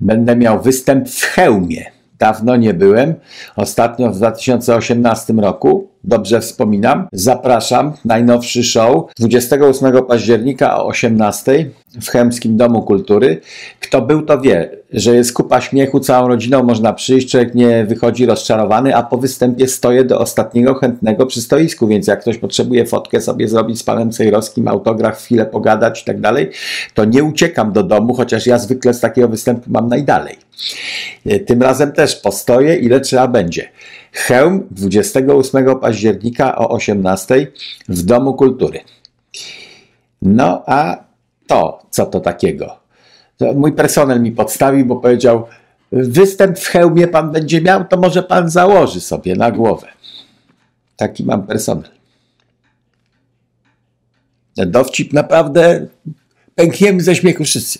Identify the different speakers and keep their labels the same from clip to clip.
Speaker 1: Będę miał występ w hełmie. Dawno nie byłem. Ostatnio w 2018 roku, dobrze wspominam. Zapraszam, najnowszy show 28 października o 18 w Chemskim Domu Kultury. Kto był, to wie, że jest kupa śmiechu, całą rodziną można przyjść, człowiek nie wychodzi rozczarowany, a po występie stoję do ostatniego chętnego przy stoisku, więc jak ktoś potrzebuje fotkę sobie zrobić z panem Cejrowskim, autograf, chwilę pogadać i tak dalej, to nie uciekam do domu, chociaż ja zwykle z takiego występu mam najdalej. Tym razem też postoję, ile trzeba będzie. Chełm 28 października o 18 w Domu Kultury. No a to, co to takiego? To mój personel mi podstawił, bo powiedział, występ w hełmie pan będzie miał, to może pan założy sobie na głowę. Taki mam personel. Dowcip naprawdę pękniemy ze śmiechu wszyscy.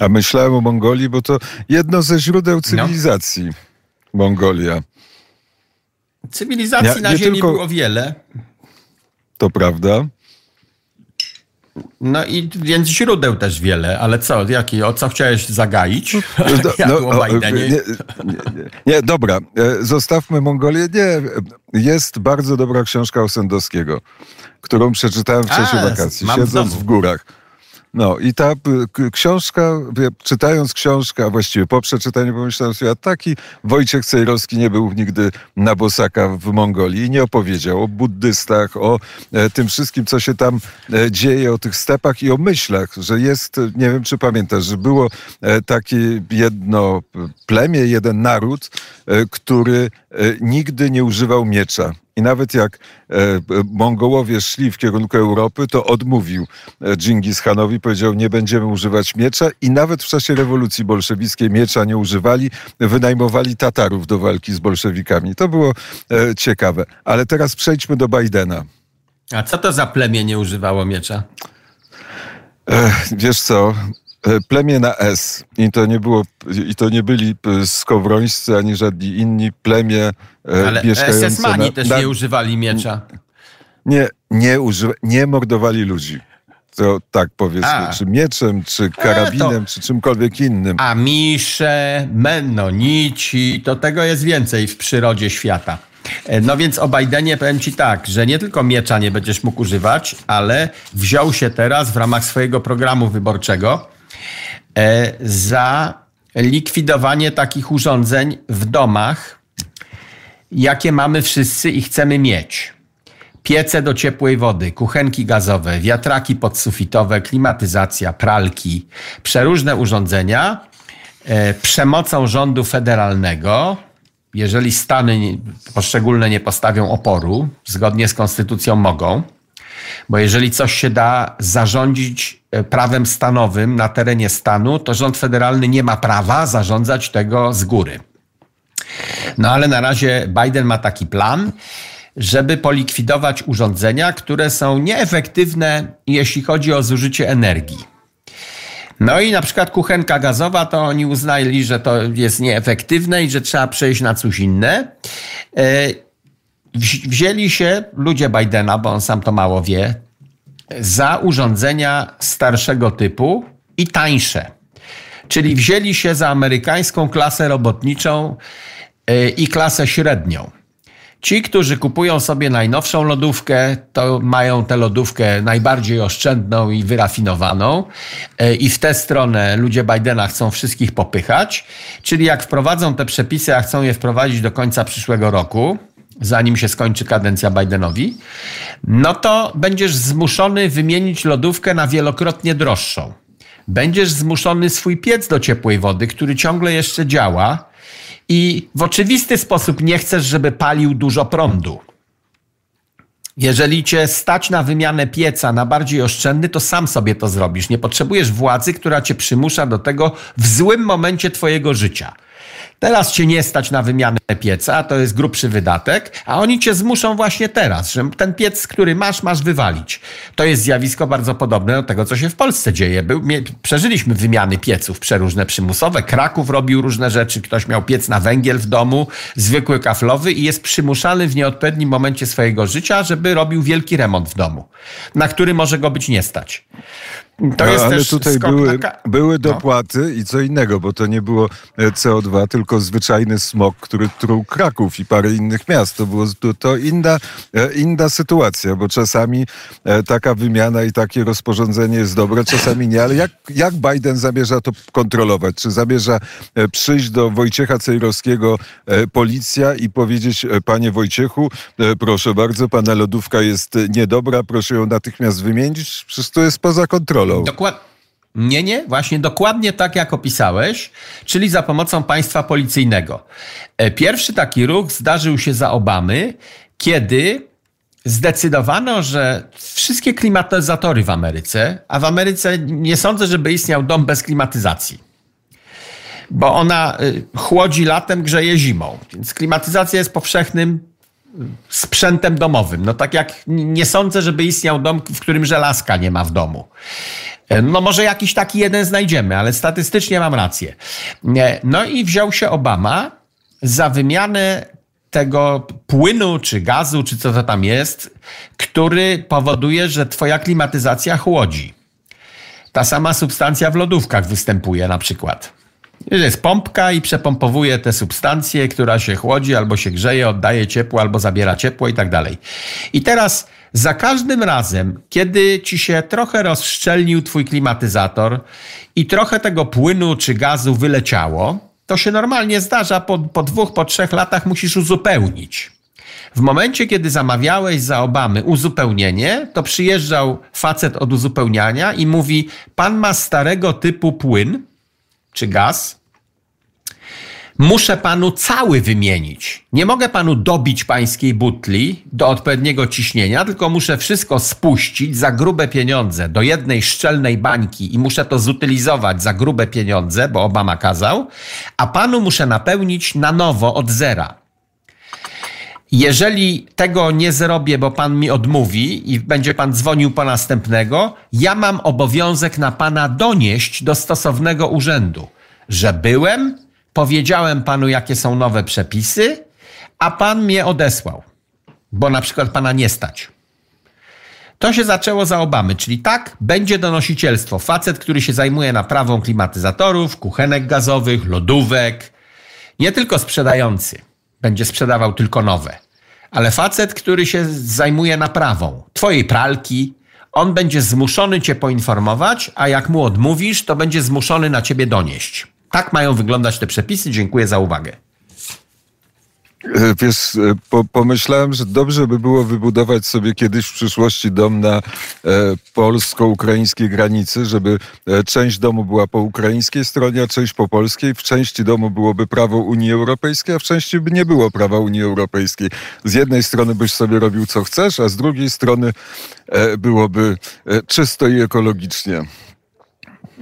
Speaker 2: A myślałem o Mongolii, bo to jedno ze źródeł no. cywilizacji. No. Mongolia.
Speaker 3: Cywilizacji na Ziemi tylko... było wiele.
Speaker 2: To prawda.
Speaker 3: No i więc źródeł też wiele, ale co, jaki, o co chciałeś zagaić?
Speaker 2: No, no, o, nie, nie, nie, nie, dobra, e, zostawmy Mongolię. Nie, jest bardzo dobra książka Osendowskiego, którą przeczytałem w czasie A, wakacji, siedząc w górach. No i ta książka, czytając książkę, a właściwie po przeczytaniu pomyślałem sobie, a taki Wojciech Cejrowski nie był nigdy na Bosaka w Mongolii i nie opowiedział o buddystach, o e, tym wszystkim, co się tam e, dzieje, o tych stepach i o myślach, że jest, nie wiem czy pamiętasz, że było e, takie jedno plemię, jeden naród, który nigdy nie używał miecza i nawet jak e, Mongołowie szli w kierunku Europy, to odmówił e, Dżingis Hanowi, powiedział, nie będziemy używać miecza i nawet w czasie rewolucji bolszewickiej miecza nie używali, wynajmowali Tatarów do walki z bolszewikami. To było e, ciekawe. Ale teraz przejdźmy do Bidena.
Speaker 3: A co to za plemię nie używało miecza?
Speaker 2: Wiesz co, plemię na S. I to nie było, i to nie byli e, skowrońscy ani żadni inni plemię
Speaker 3: e, Ale mieszkające SS-mani na, też na, nie używali miecza.
Speaker 2: Nie, nie, używa, nie mordowali ludzi. To tak powiedzmy, a. czy mieczem, czy karabinem, to... czy czymkolwiek innym.
Speaker 3: A misze, menonici, to tego jest więcej w przyrodzie świata. No więc o Bidenie powiem Ci tak, że nie tylko miecza nie będziesz mógł używać, ale wziął się teraz w ramach swojego programu wyborczego E, za likwidowanie takich urządzeń w domach, jakie mamy wszyscy i chcemy mieć. Piece do ciepłej wody, kuchenki gazowe, wiatraki podsufitowe, klimatyzacja, pralki, przeróżne urządzenia e, przemocą rządu federalnego, jeżeli stany poszczególne nie postawią oporu, zgodnie z konstytucją mogą, bo jeżeli coś się da zarządzić e, prawem stanowym na terenie stanu, to rząd federalny nie ma prawa zarządzać tego z góry. No ale na razie Biden ma taki plan, żeby polikwidować urządzenia, które są nieefektywne, jeśli chodzi o zużycie energii. No i na przykład kuchenka gazowa, to oni uznali, że to jest nieefektywne i że trzeba przejść na coś inne. E, wzięli się ludzie Bidena, bo on sam to mało wie, za urządzenia starszego typu i tańsze. Czyli wzięli się za amerykańską klasę robotniczą y, i klasę średnią. Ci, którzy kupują sobie najnowszą lodówkę, to mają tę lodówkę najbardziej oszczędną i wyrafinowaną, y, i w tę stronę ludzie Bidena chcą wszystkich popychać. Czyli jak wprowadzą te przepisy, a chcą je wprowadzić do końca przyszłego roku, zanim się skończy kadencja Bidenowi, no to będziesz zmuszony wymienić lodówkę na wielokrotnie droższą. Będziesz zmuszony swój piec do ciepłej wody, który ciągle jeszcze działa i w oczywisty sposób nie chcesz, żeby palił dużo prądu. Jeżeli cię stać na wymianę pieca na bardziej oszczędny, to sam sobie to zrobisz. Nie potrzebujesz władzy, która cię przymusza do tego w złym momencie twojego życia. Teraz cię nie stać na wymianę pieca, to jest grubszy wydatek, a oni cię zmuszą właśnie teraz, że ten piec, który masz, masz wywalić. To jest zjawisko bardzo podobne do tego, co się w Polsce dzieje. Był, przeżyliśmy wymiany pieców przeróżne przymusowe. Kraków robił różne rzeczy, ktoś miał piec na węgiel w domu, zwykły kaflowy i jest przymuszany w nieodpowiednim momencie swojego życia, żeby robił wielki remont w domu, na który może go być nie stać.
Speaker 2: To jest ale tutaj były, na... były no. dopłaty no. i co innego, bo to nie było e, CO2, tylko zwyczajny smog, który truł Kraków i parę innych miast. To było to, inna, e, inna sytuacja, bo czasami e, taka wymiana i takie rozporządzenie jest dobre, czasami nie, ale jak, jak Biden zamierza to kontrolować? Czy zamierza przyjść do Wojciecha Cejrowskiego policja i powiedzieć, panie Wojciechu, proszę bardzo, pana lodówka jest niedobra, proszę ją natychmiast wymienić? Przecież to jest poza kontrolą.
Speaker 3: Dokładnie. Nie, nie, właśnie dokładnie tak jak opisałeś, czyli za pomocą państwa policyjnego. E, pierwszy taki ruch zdarzył się za Obamy, kiedy zdecydowano, że wszystkie klimatyzatory w Ameryce, a w Ameryce nie sądzę, żeby istniał dom bez klimatyzacji, bo ona y, chłodzi latem, grzeje zimą, więc klimatyzacja jest powszechnym sprzętem domowym. No tak jak nie sądzę, żeby istniał dom, w którym żelazka nie ma w domu. E, no może jakiś taki jeden znajdziemy, ale statystycznie mam rację. E, no i wziął się Obama za wymianę tego płynu, czy gazu, czy co to tam jest, który powoduje, że twoja klimatyzacja chłodzi. Ta sama substancja w lodówkach występuje na przykład. Jest pompka i przepompowuje te substancje, która się chłodzi albo się grzeje, oddaje ciepło albo zabiera ciepło i tak dalej. I teraz za każdym razem, kiedy ci się trochę rozszczelnił twój klimatyzator i trochę tego płynu czy gazu wyleciało, to się normalnie zdarza, po, po dwóch, po trzech latach musisz uzupełnić. W momencie, kiedy zamawiałeś za Obamy uzupełnienie, to przyjeżdżał facet od uzupełniania i mówi: Pan ma starego typu płyn, czy gaz, muszę panu cały wymienić. Nie mogę panu dobić pańskiej butli do odpowiedniego ciśnienia, tylko muszę wszystko spuścić za grube pieniądze do jednej szczelnej bańki i muszę to zutylizować za grube pieniądze, bo Obama kazał, a panu muszę napełnić na nowo od zera. Jeżeli tego nie zrobię, bo pan mi odmówi i będzie pan dzwonił po następnego, ja mam obowiązek na pana donieść do stosownego urzędu, że byłem, powiedziałem panu, jakie są nowe przepisy, a pan mnie odesłał, bo na przykład pana nie stać. To się zaczęło za Obamy, czyli tak, będzie donosicielstwo. Facet, który się zajmuje naprawą klimatyzatorów, kuchenek gazowych, lodówek, nie tylko sprzedający będzie sprzedawał tylko nowe. Ale facet, który się zajmuje naprawą twojej pralki, on będzie zmuszony cię poinformować, a jak mu odmówisz, to będzie zmuszony na ciebie donieść. Tak mają wyglądać te przepisy. Dziękuję za uwagę.
Speaker 2: E, wiesz, e, po, pomyślałem, że dobrze by było wybudować sobie kiedyś w przyszłości dom na e, polsko-ukraińskiej granicy, żeby e, część domu była po ukraińskiej stronie, a część po polskiej. W części domu byłoby prawo Unii Europejskiej, a w części by nie było prawa Unii Europejskiej. Z jednej strony byś sobie robił co chcesz, a z drugiej strony e, byłoby e, czysto i ekologicznie.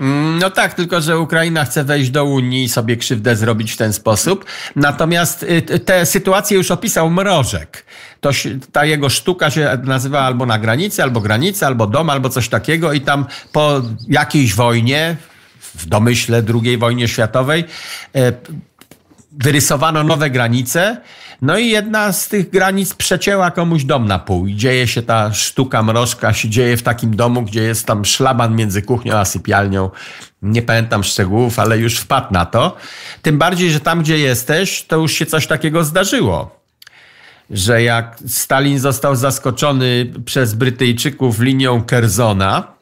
Speaker 3: Mm, no tak, tylko że Ukraina chce wejść do Unii i sobie krzywdę zrobić w ten sposób. Natomiast y, tę sytuację już opisał Mrożek. To, ta jego sztuka się nazywa albo na granicy, albo granica, albo dom, albo coś takiego i tam po jakiejś wojnie, w domyśle II wojnie światowej, e, wyrysowano nowe granice no i jedna z tych granic przecięła komuś dom na pół i dzieje się ta sztuka mrożka, się dzieje w takim domu, gdzie jest tam szlaban między kuchnią a sypialnią. Nie pamiętam szczegółów, ale już wpadł na to. Tym bardziej, że tam, gdzie jesteś, to już się coś takiego zdarzyło. Że jak Stalin został zaskoczony przez Brytyjczyków linią Kerzona,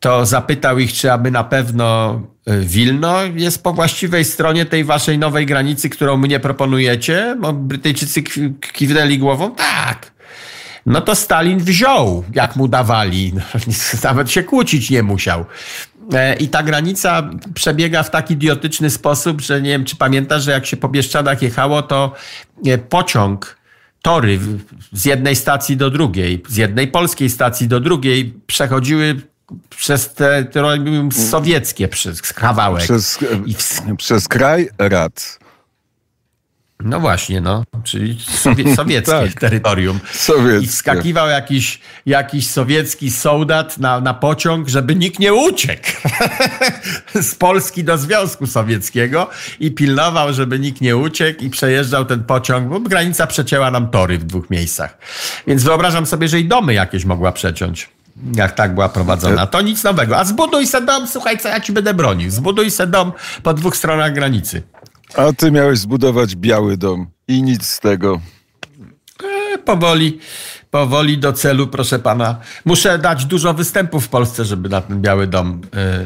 Speaker 3: to zapytał ich, czy aby na pewno e, Wilno jest po właściwej stronie tej waszej nowej granicy, którą mnie proponujecie. Bo Brytyjczycy kiwnęli głową. Tak. No to Stalin wziął, jak mu dawali. Nawet się kłócić nie musiał. E, I ta granica przebiega w taki idiotyczny sposób, że nie wiem, czy pamiętasz, że jak się po Bieszczadach jechało, to e, pociąg, tory z jednej stacji do drugiej, z jednej polskiej stacji do drugiej przechodziły przez te terytorium sowieckie przez kawałek.
Speaker 2: Przez, w... przez kraj rad.
Speaker 3: No właśnie, no, czyli sowie, sowieckie tak. terytorium. Sowieckie. I wskakiwał jakiś, jakiś sowiecki soldat na, na pociąg, żeby nikt nie uciekł z Polski do Związku Sowieckiego i pilnował, żeby nikt nie uciekł i przejeżdżał ten pociąg, bo granica przecięła nam tory w dwóch miejscach. Więc wyobrażam sobie, że i domy jakieś mogła przeciąć. Jak tak była prowadzona. To nic nowego. A zbuduj se dom, słuchaj, co ja ci będę bronił. Zbuduj se dom po dwóch stronach granicy.
Speaker 2: A ty miałeś zbudować biały dom i nic z tego.
Speaker 3: E, powoli, powoli do celu, proszę pana. Muszę dać dużo występów w Polsce, żeby na ten biały dom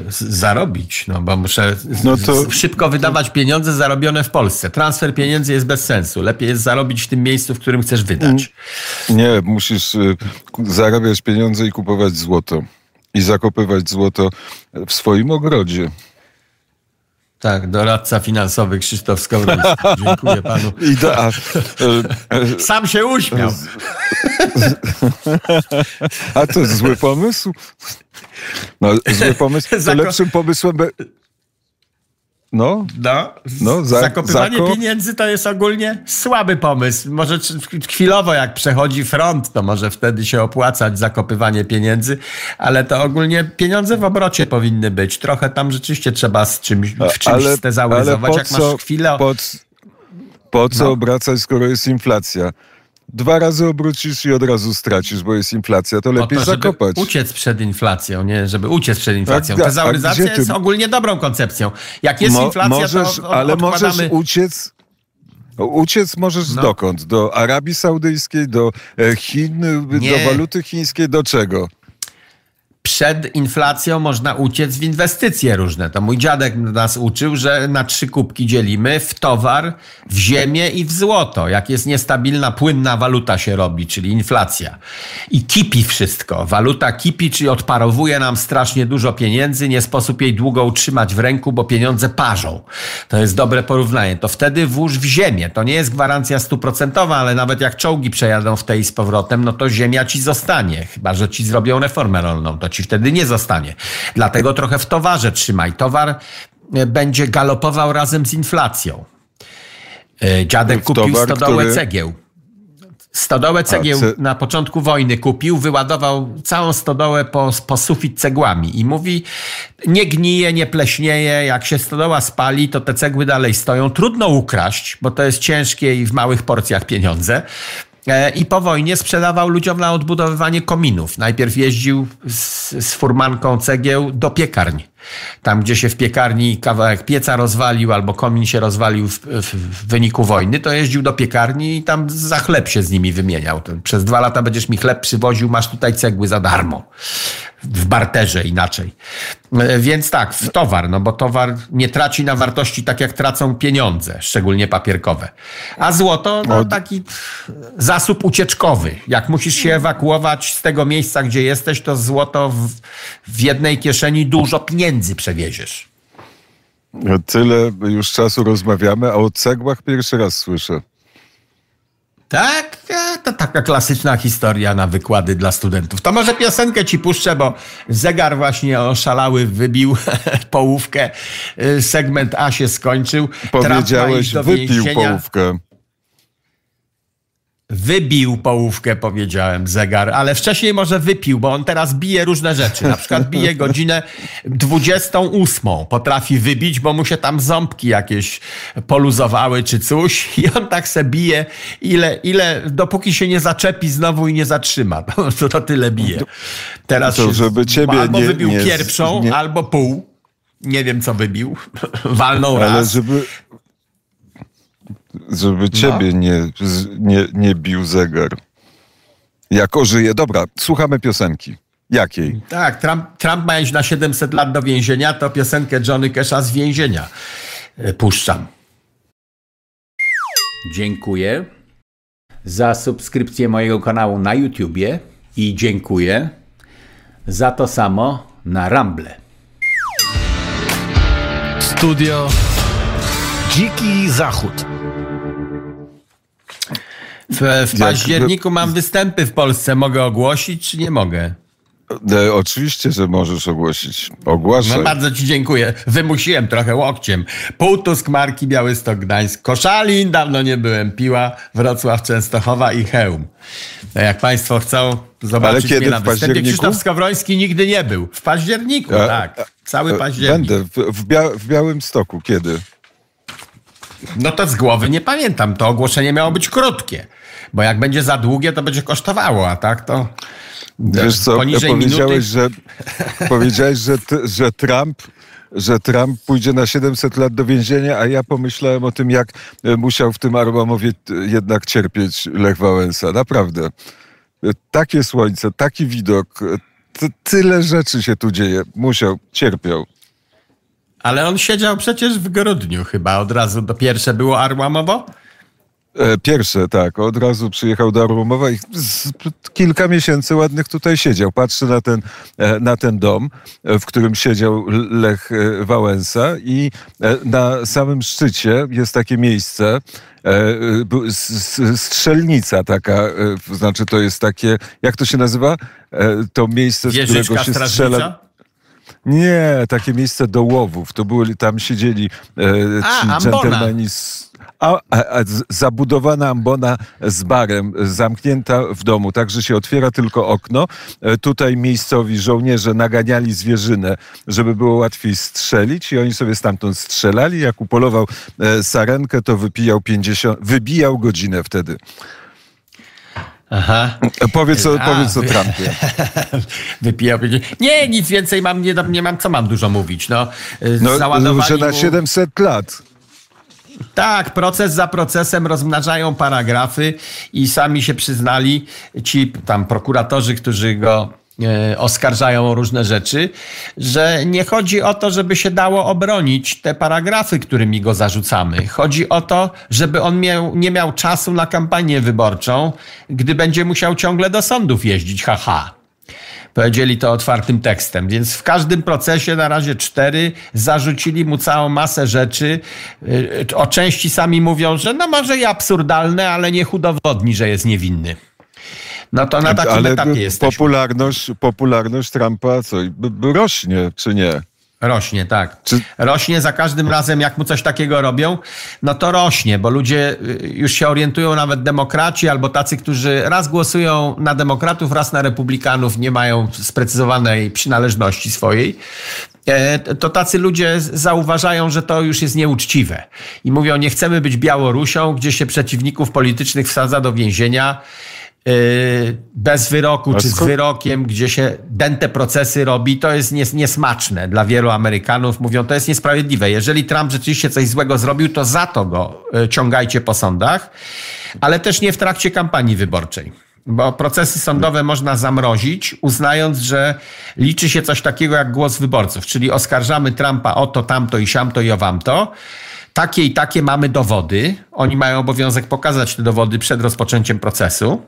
Speaker 3: y, zarobić, no bo muszę no to, szybko wydawać pieniądze zarobione w Polsce. Transfer pieniędzy jest bez sensu. Lepiej jest zarobić w tym miejscu, w którym chcesz wydać.
Speaker 2: Nie, musisz y, zarabiać pieniądze i kupować złoto. I zakopywać złoto w swoim ogrodzie.
Speaker 3: Tak, doradca finansowy Krzysztof Skowroński. Dziękuję panu.
Speaker 2: Idea.
Speaker 3: Sam się uśmiał.
Speaker 2: A to zły pomysł? No, zły pomysł. To lepszym pomysłem...
Speaker 3: No, no, no za, zakopywanie zako... pieniędzy to jest ogólnie słaby pomysł. Może chwilowo, jak przechodzi front, to może wtedy się opłacać zakopywanie pieniędzy, ale to ogólnie pieniądze w obrocie powinny być. Trochę tam rzeczywiście trzeba z czymś, w czymś ale, stezauryzować, jak masz chwilę.
Speaker 2: Po, po co no. obracać, skoro jest inflacja? Dwa razy obrócisz i od razu stracisz, bo jest inflacja, to lepiej to, zakopać.
Speaker 3: uciec przed inflacją, nie? Żeby uciec przed inflacją. Tak, Tezauryzacja jest ogólnie dobrą koncepcją. Jak jest Mo, inflacja, możesz, to od,
Speaker 2: Ale możesz uciec Uciec możesz no. dokąd? Do Arabii Saudyjskiej, do e, Chin, Nie. do waluty chińskiej, do czego?
Speaker 3: Przed inflacją można uciec w inwestycje różne. To mój dziadek nas uczył, że na trzy kubki dzielimy w towar, w ziemię i w złoto. Jak jest niestabilna, płynna waluta się robi, czyli inflacja. I kipi wszystko. Waluta kipi, czyli odparowuje nam strasznie dużo pieniędzy, nie sposób jej długo utrzymać w ręku, bo pieniądze parzą. To jest dobre porównanie. To wtedy włóż w ziemię. To nie jest gwarancja stuprocentowa, ale nawet jak czołgi przejadą w tej z powrotem, no to ziemia ci zostanie. Chyba, że ci zrobią reformę rolną. To ci wtedy nie zostanie. Dlatego trochę w towarze trzymaj. Towar e, będzie galopował razem z inflacją. E, dziadek kupił towar, stodołę który... cegieł. Stodołę cegieł na początku wojny kupił, wyładował całą stodołę po, po sufit cegłami i mówi, nie gnije, nie pleśnieje, jak się stodoła spali, to te cegły dalej stoją. Trudno ukraść, bo to jest ciężkie i w małych porcjach pieniądze. E, I po wojnie sprzedawał ludziom na odbudowywanie kominów. Najpierw jeździł z, z furmanką cegieł do piekarni. Tam, gdzie się w piekarni kawałek pieca rozwalił albo komin się rozwalił w, w, wyniku wojny, to jeździł do piekarni i tam za chleb się z nimi wymieniał. Przez dwa lata będziesz mi chleb przywoził, masz tutaj cegły za darmo w barterze inaczej. E, więc tak, w towar, no bo towar nie traci na wartości tak jak tracą pieniądze, szczególnie papierkowe. A złoto, no taki zasób ucieczkowy. Jak musisz się ewakuować z tego miejsca, gdzie jesteś, to złoto w, w jednej kieszeni dużo pieniędzy przewieziesz.
Speaker 2: Tyle już czasu rozmawiamy, a o cegłach pierwszy raz słyszę.
Speaker 3: Tak, to taka klasyczna historia na wykłady dla studentów. To może piosenkę ci puszczę, bo zegar właśnie oszalały wybił połówkę. Y, segment A się skończył.
Speaker 2: Powiedziałeś, wypił połówkę.
Speaker 3: Wybił połówkę, powiedziałem, zegar, ale wcześniej może wypił, bo on teraz bije różne rzeczy. Na przykład bije godzinę 28. Potrafi wybić, bo mu się tam ząbki jakieś poluzowały czy coś i on tak se bije, ile, ile dopóki się nie zaczepi znowu i nie zatrzyma. To, to tyle bije. Teraz
Speaker 2: to, żeby ciebie
Speaker 3: albo
Speaker 2: nie,
Speaker 3: wybił
Speaker 2: nie,
Speaker 3: pierwszą, nie... albo pół. Nie wiem, co wybił. Walnął ale raz.
Speaker 2: Żeby no. ciebie nie, nie, nie bił zegar. Jako żyje. Dobra, słuchamy piosenki. Jakiej?
Speaker 3: Tak, Trump, Trump ma iść na 700 lat do więzienia, to piosenkę Johnny Casha z więzienia e, puszczam. Dziękuję za subskrypcję mojego kanału na YouTubie i dziękuję za to samo na Ramble.
Speaker 4: Studio Dziki Zachód.
Speaker 3: W, w październiku mam występy w Polsce. Mogę ogłosić, czy nie mogę?
Speaker 2: E, oczywiście, że możesz ogłosić. Ogłaszaj.
Speaker 3: No bardzo ci dziękuję. Wymusiłem trochę łokciem. Półtusk, Marki, Białystok, Gdańsk, Koszalin, dawno nie byłem, Piła, Wrocław, Częstochowa i Chełm. No jak państwo chcą zobaczyć Ale kiedy mnie na w występie, Krzysztof Skowroński nigdy nie był. W październiku, a, tak. Cały październik.
Speaker 2: Będę w, w, Bia w Białym Stoku. Kiedy?
Speaker 3: No to z głowy nie pamiętam. To ogłoszenie miało być krótkie. Bo jak będzie za długie, to będzie kosztowało, a tak to
Speaker 2: Wiesz co, powiedziałeś, że, powiedziałeś że, że Trump że Trump pójdzie na 700 lat do więzienia, a ja pomyślałem o tym, jak e, musiał w tym Arłamowie jednak cierpieć Lech Wałęsa. Naprawdę. E, takie słońce, taki widok, e, tyle rzeczy się tu dzieje. Musiał, cierpiał.
Speaker 3: Ale on siedział przecież w grudniu chyba od razu. To pierwsze było Arłamowo?
Speaker 2: E, pierwsze, tak. Od razu przyjechał do Arłomowa i kilka miesięcy ładnych tutaj siedział. Patrzę na ten, e, na ten dom, e, w którym siedział Lech Wałęsa i na samym szczycie jest takie miejsce, strzelnica taka, znaczy to jest takie, jak to się nazywa? To miejsce, z którego się strzela. Nie, takie miejsce do łowów. To były, tam siedzieli ci dżentelmeni z a, a, zabudowana ambona z barem, zamknięta w domu, także się otwiera tylko okno. E, tutaj miejscowi żołnierze naganiali zwierzynę, żeby było łatwiej strzelić i oni sobie stamtąd strzelali. Jak upolował e, sarenkę, to wypijał 50, wybijał godzinę wtedy. Aha. Powiedz o, A, powiedz o Trumpie.
Speaker 3: Wypijał. Nie, nic więcej mam, nie, nie mam, co mam dużo mówić. No,
Speaker 2: no że na 700 lat.
Speaker 3: Tak, proces za procesem rozmnażają paragrafy i sami się przyznali ci tam prokuratorzy, którzy go oskarżają o różne rzeczy, że nie chodzi o to, żeby się dało obronić te paragrafy, którymi go zarzucamy. Chodzi o to, żeby on miał, nie miał czasu na kampanię wyborczą, gdy będzie musiał ciągle do sądów jeździć, haha. Powiedzieli to otwartym tekstem. Więc w każdym procesie, na razie cztery, zarzucili mu całą masę rzeczy. Y, o części sami mówią, że no może i absurdalne, ale niech udowodni, że jest niewinny. No to na takim ale etapie jest.
Speaker 2: Popularność, popularność Trumpa co, rośnie, czy nie?
Speaker 3: Rośnie, tak. Czy... Rośnie za każdym razem, jak mu coś takiego robią, no to rośnie, bo ludzie y, już się orientują, nawet demokraci albo tacy, którzy raz głosują na demokratów, raz na republikanów, nie mają sprecyzowanej przynależności swojej. E, to tacy ludzie zauważają, że to już jest nieuczciwe. I mówią, nie chcemy być Białorusią, gdzie się przeciwników politycznych wsadza do więzienia bez wyroku czy z wyrokiem, gdzie się dęte procesy robi, to jest nies niesmaczne dla wielu Amerykanów. Mówią, to jest niesprawiedliwe. Jeżeli Trump rzeczywiście coś złego zrobił, to za to go y, ciągajcie po sądach, ale też nie w trakcie kampanii wyborczej. Bo procesy sądowe można zamrozić, uznając, że liczy się coś takiego jak głos wyborców, czyli oskarżamy Trumpa o to, tamto i siamto i o wamto takie i takie mamy dowody. Oni mają obowiązek pokazać te dowody przed rozpoczęciem procesu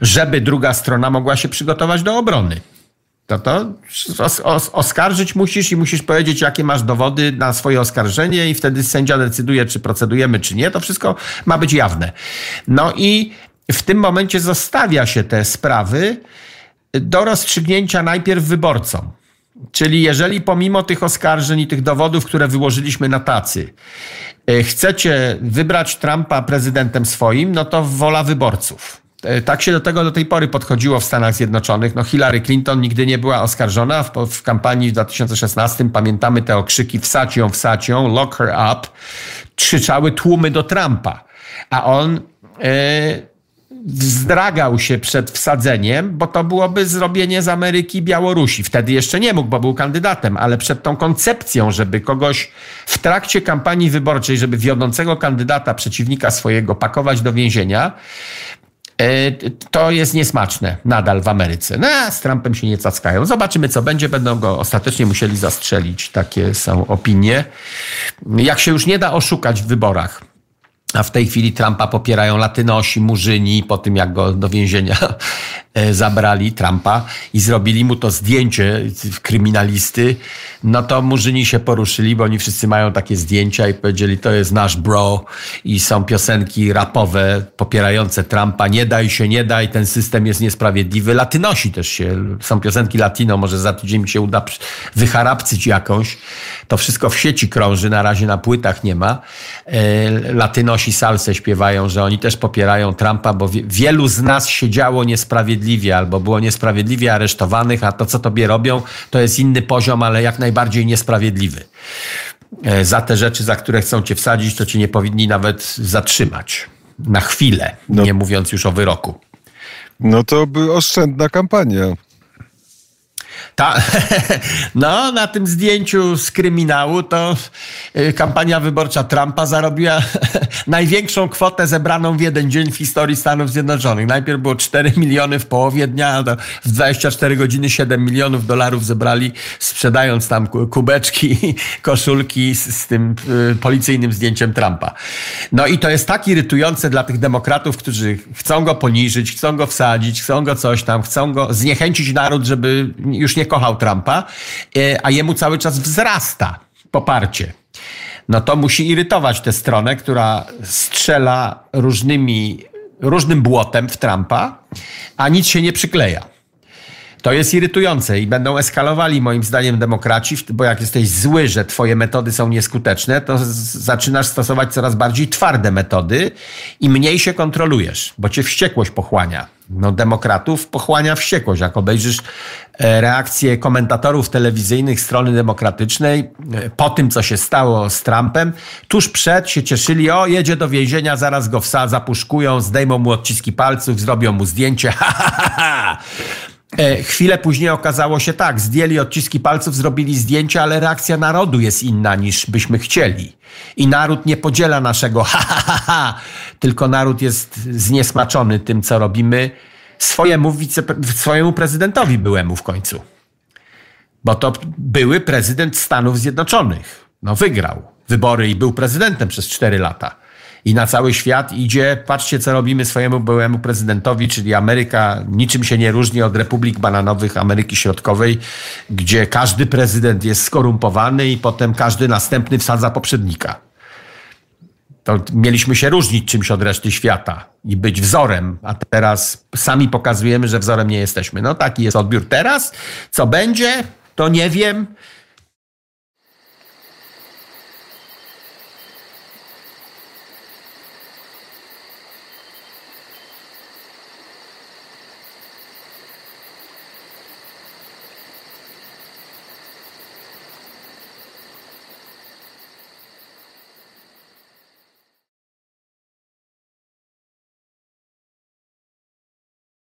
Speaker 3: żeby druga strona mogła się przygotować do obrony. To, to os, os, oskarżyć musisz i musisz powiedzieć, jakie masz dowody na swoje oskarżenie, i wtedy sędzia decyduje, czy procedujemy, czy nie. To wszystko ma być jawne. No i w tym momencie zostawia się te sprawy do rozstrzygnięcia najpierw wyborcom. Czyli jeżeli pomimo tych oskarżeń i tych dowodów, które wyłożyliśmy na tacy, e, chcecie wybrać Trumpa prezydentem swoim, no to wola wyborców. E, tak się do tego do tej pory podchodziło w Stanach Zjednoczonych. No Hillary Clinton nigdy nie była oskarżona. W, w kampanii w 2016 pamiętamy te okrzyki wsać ją, wsać ją, lock her up. Krzyczały tłumy do Trumpa. A on e, wzdragał się przed wsadzeniem, bo to byłoby zrobienie z Ameryki Białorusi. Wtedy jeszcze nie mógł, bo był kandydatem, ale przed tą koncepcją, żeby kogoś w trakcie kampanii wyborczej, żeby wiodącego kandydata, przeciwnika swojego pakować do więzienia, to jest niesmaczne nadal w Ameryce. No, z Trumpem się nie cackają. Zobaczymy, co będzie. Będą go ostatecznie musieli zastrzelić. Takie są opinie. Jak się już nie da oszukać w wyborach, a w tej chwili Trumpa popierają Latynosi, Murzyni, po tym jak go do więzienia e, zabrali, Trumpa, i zrobili mu to zdjęcie kryminalisty, no to Murzyni się poruszyli, bo oni wszyscy mają takie zdjęcia i powiedzieli, to jest nasz bro i są piosenki rapowe popierające Trumpa, nie daj się, nie daj, ten system jest niesprawiedliwy. Latynosi też się, są piosenki latino, może za tydzień mi się uda wycharabcyć jakąś. To wszystko w sieci krąży, na razie na płytach nie ma. E, Latynosi salsę śpiewają, że oni też popierają Trumpa, bo wielu z nas siedziało niesprawiedliwie albo było niesprawiedliwie aresztowanych, a to, co tobie robią, to jest inny poziom, ale jak najbardziej niesprawiedliwy. E, za te rzeczy, za które chcą cię wsadzić, to cię nie powinni nawet zatrzymać. Na chwilę, no. nie mówiąc już o wyroku.
Speaker 2: No to by oszczędna kampania.
Speaker 3: Ta, no, na tym zdjęciu z kryminału to y, kampania wyborcza Trumpa zarobiła największą kwotę zebraną w jeden dzień w historii Stanów Zjednoczonych. Najpierw było 4 miliony w połowie dnia, w 24 godziny 7 milionów dolarów zebrali, sprzedając tam kubeczki, koszulki z, z tym y, policyjnym zdjęciem Trumpa. No i to jest tak irytujące dla tych demokratów, którzy chcą go poniżyć, chcą go wsadzić, chcą go coś tam, chcą go zniechęcić naród, żeby już nie kochał Trumpa, e, a jemu cały czas wzrasta poparcie. No to musi irytować tę stronę, która strzela różnymi, różnym błotem w Trumpa, a nic się nie przykleja. To jest irytujące i będą eskalowali moim zdaniem demokraci, bo jak jesteś zły, że twoje metody są nieskuteczne, to zaczynasz stosować coraz bardziej twarde metody i mniej się kontrolujesz, bo cię wściekłość pochłania. No, demokratów pochłania wściekłość. Jak obejrzysz e, reakcje komentatorów telewizyjnych strony demokratycznej e, po tym, co się stało z Trumpem, tuż przed się cieszyli, o jedzie do więzienia, zaraz go wsa, zapuszkują, zdejmą mu odciski palców, zrobią mu zdjęcie, ha, ha, ha, chwilę później okazało się tak, zdjęli odciski palców, zrobili zdjęcia, ale reakcja narodu jest inna niż byśmy chcieli. I naród nie podziela naszego ha, ha, ha, ha tylko naród jest zniesmaczony tym, co robimy swojemu, wice, swojemu prezydentowi byłemu w końcu. Bo to były prezydent Stanów Zjednoczonych. No wygrał wybory i był prezydentem przez cztery lata i na cały świat idzie, patrzcie co robimy swojemu byłemu prezydentowi, czyli Ameryka niczym się nie różni od republik bananowych Ameryki Środkowej, gdzie każdy prezydent jest skorumpowany i potem każdy następny wsadza poprzednika. To mieliśmy się różnić czymś od reszty świata i być wzorem, a teraz sami pokazujemy, że wzorem nie jesteśmy. No taki jest odbiór teraz. Co będzie, to nie wiem.